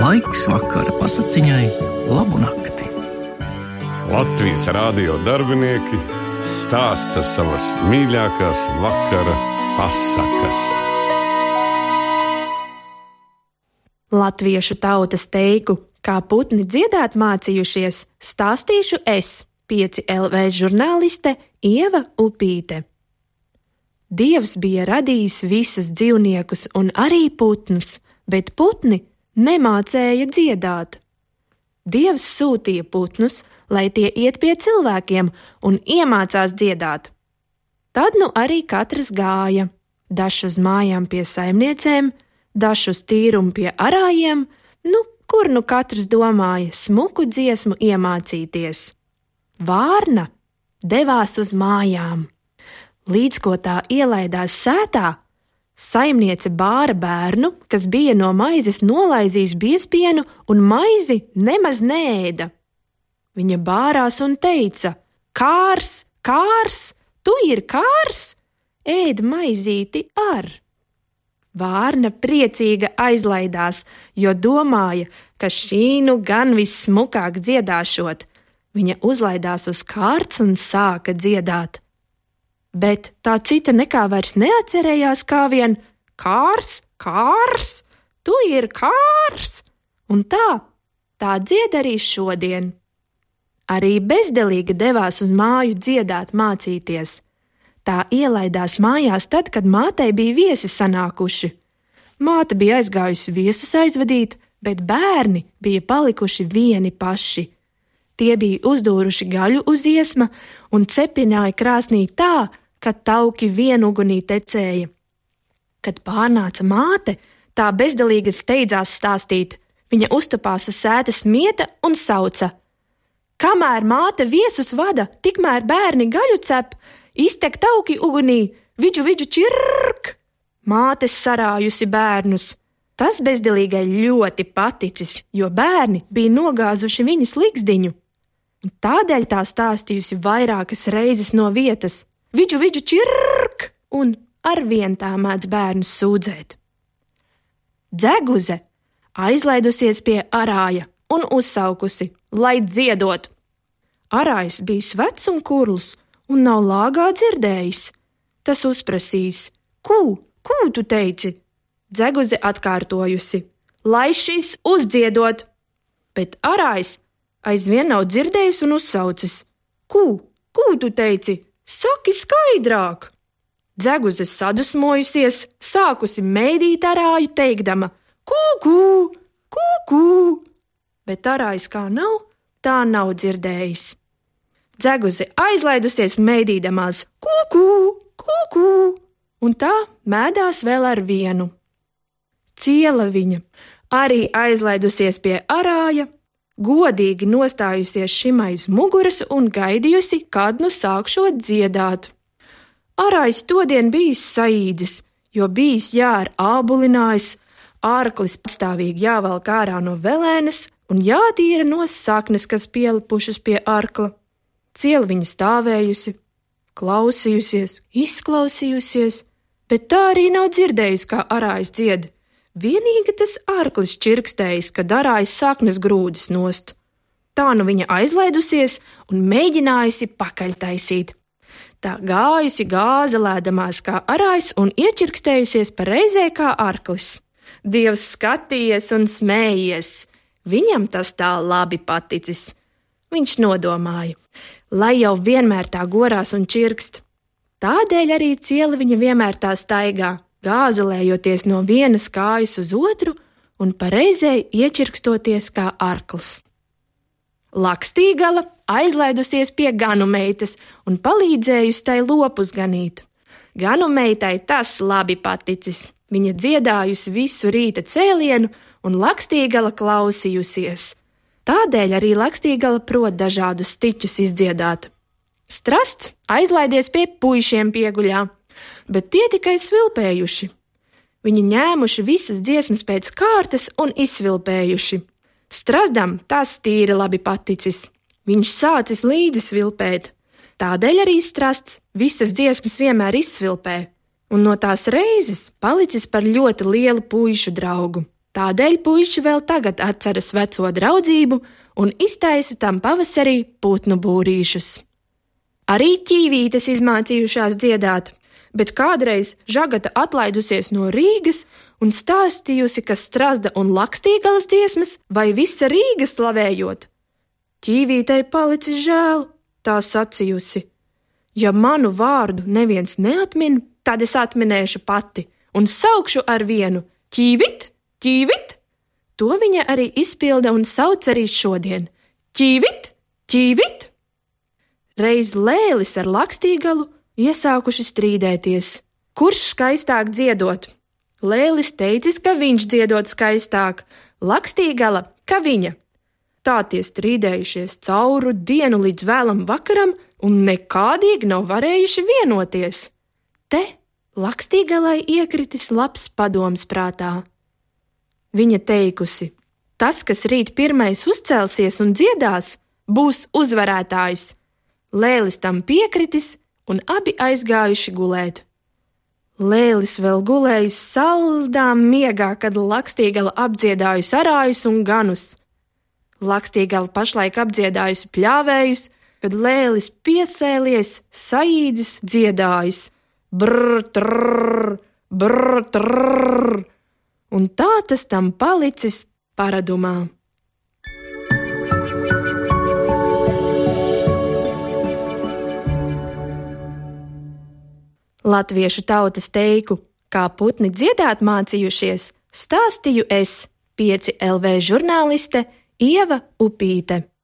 Laiks vakara pasakiņai, labu nakti. Latvijas rādio darbinieki stāsta savas mīļākās vakara pasakas. Latviešu tautas teiku, kā putni dziedāt mācījušies, stāstīšu es, 5 LV žurnāliste Ieva Upīte. Dievs bija radījis visus dzīvniekus un arī putnus, bet putni nemācēja dziedāt. Dievs sūtīja putnus, lai tie iet pie cilvēkiem un iemācās dziedāt. Tad nu arī katrs gāja, dažs uz mājām pie saimniecēm, dažs uz tīrumu pie arājiem, nu, kur nu katrs domāja smuku dziesmu iemācīties. Vārna devās uz mājām. Līdz ko tā ielaidās sētā, saimniece bāra bērnu, kas bija no maizes nolaizījis biespienu un maizi nemaz nēda. Viņa bārās un teica: Kārs, kārs, tu ir kārs, ēd maizīti ar! Vārna priecīga aizlaidās, jo domāja, ka šī nu gan vissmukāk dziedāšot. Viņa uzlaidās uz kārts un sāka dziedāt bet tā cita nekā vairs neatcerējās kā vien kārs, kārs, tu ir kārs, un tā, tā dzied arī šodien. Arī bezdelīga devās uz māju dziedāt, mācīties. Tā ielaidās mājās tad, kad mātei bija viesi sanākuši. Māte bija aizgājusi viesus aizvadīt, bet bērni bija palikuši vieni paši. Tie bija uzdūruši gaļu uz iesma un cepināja krāsnī tā, ka tauki vienugunī tecēja. Kad pārnāca māte, tā bezdalīgi steidzās stāstīt. Viņa uztupās uz sēdes mieta un sauca: Kamēr māte viesus vada, tikmēr bērni gaļu cep, iztek tauki ugunī, vidžu vidžu čirk! Māte sarājusi bērnus. Tas bezdilīgai ļoti paticis, jo bērni bija nogāzuši viņas likšdiņu. Tādēļ tā stāstījusi vairākas reizes no vietas. Vidžu, vidžu, čirk! Un arvien tā mēdz bērnus sūdzēt. Dzeguze aizlaidusies pie arāja un uzsaukusi, lai dziedot. Arājs bija vecs un kurls un nav lāgā dzirdējis. Tas uzprasīs: Kū, kū tu teici? Dzeguze atkārtojusi: Lai šis uzdziedot! Bet arājs aizvien nav dzirdējis un uzsaucis: Kū, kū tu teici? Saki skaidrāk! Dzeguze sadusmojusies, sākusi mēdīt arāju, teikdama: Kūkū, kūkū! Bet arājs kā nav, tā nav dzirdējis. Dzeguze aizlaidusies mēdīdamās: Kūkū, kūkū! Un tā mēdās vēl ar vienu. Ciela viņa arī aizlaidusies pie arāja, godīgi nostājusies šim aiz muguras un gaidījusi, kad nu sākšot dziedāt. Arājs todien bijis saīdis, jo bijis jār ābulinājis, ārklis pastāvīgi jāvelk ārā no velēnes un jātīra no saknes, kas pielipušas pie arkla. Ciela viņa stāvējusi, klausījusies, izklausījusies, bet tā arī nav dzirdējusi, kā arājs dzied Vienīgi tas ārklis čirkstējis, ka darājas saknes grūdis nost. Tā nu viņa aizlaidusies un mēģinājusi pakaļtaisīt. Tā gājusi gāze lēdamās kā arājs un iečirkstējusies pareizē kā arklis. Dievs skatījies un smējies. Viņam tas tā labi paticis. Viņš nodomāja, lai jau vienmēr tā gorās un čirkst. Tādēļ arī ciela viņa vienmēr tā staigā, gāzelējoties no vienas kājas uz otru un pareizēji iečirkstoties kā arkls. Lakstīgala aizlaidusies pie ganu meitas un palīdzējusi tai lopus ganīt. Ganu meitai tas labi paticis. Viņa dziedājusi visu rīta cēlienu un lakstīgala klausījusies. Tādēļ arī lakstīgala prot dažādus stiķus izdziedāt. Strasts aizlaidies pie puišiem pieguļā, bet tie tikai svilpējuši. Viņi ņēmuši visas dziesmas pēc kārtas un izsvilpējuši. Strazdam tas tīri labi paticis. Viņš sācis līdzi svilpēt. Tādēļ arī strasts visas dziesmas vienmēr izsvilpē, un no tās reizes palicis par ļoti lielu puišu draugu. Tādēļ puiši vēl tagad atceras veco draudzību un iztaisa tam pavasarī putnu būrīšus. Arī ķīvītes izmācījušās dziedāt, bet kādreiz žagata atlaidusies no Rīgas un stāstījusi, ka strāzda un lakstīgalas dziesmas vai visa Rīga slavējot. Ķīvītei palicis žēl, tā sacījusi. Ja manu vārdu neviens neatmin, tad es atminēšu pati un saukšu ar vienu ķīvit, ķīvit. To viņa arī izpilda un sauc arī šodien - ķīvit, ķīvit. Reiz lēlis ar lakstīgalu iesākuši strīdēties, kurš skaistāk dziedot. Lēlis teicis, ka viņš dziedot skaistāk, lakstīgala, ka viņa. Tā tie strīdējušies cauru dienu līdz vēlam vakaram un nekādīgi nav varējuši vienoties. Te lakstīgalai iekritis labs padoms prātā. Viņa teikusi: Tas, kas rīt pirmais uzcelsies un dziedās, būs uzvarētājs. Lēlis tam piekritis, un abi aizgājuši gulēt. Lēlis vēl gulējis saldā miegā, kad Lakstīgala apdziedājusi arājus un ganus. Lakstīgala pašlaik apdziedājusi pļāvējus, kad lēlis piecēlies, saīdzis dziedājis brr, trrr, brr, trrr, un tā tas tam palicis paradumā. Latviešu tautas teiku, kā putni dziedāt mācījušies, stāstīju es, 5 LV žurnāliste Ieva Upīte.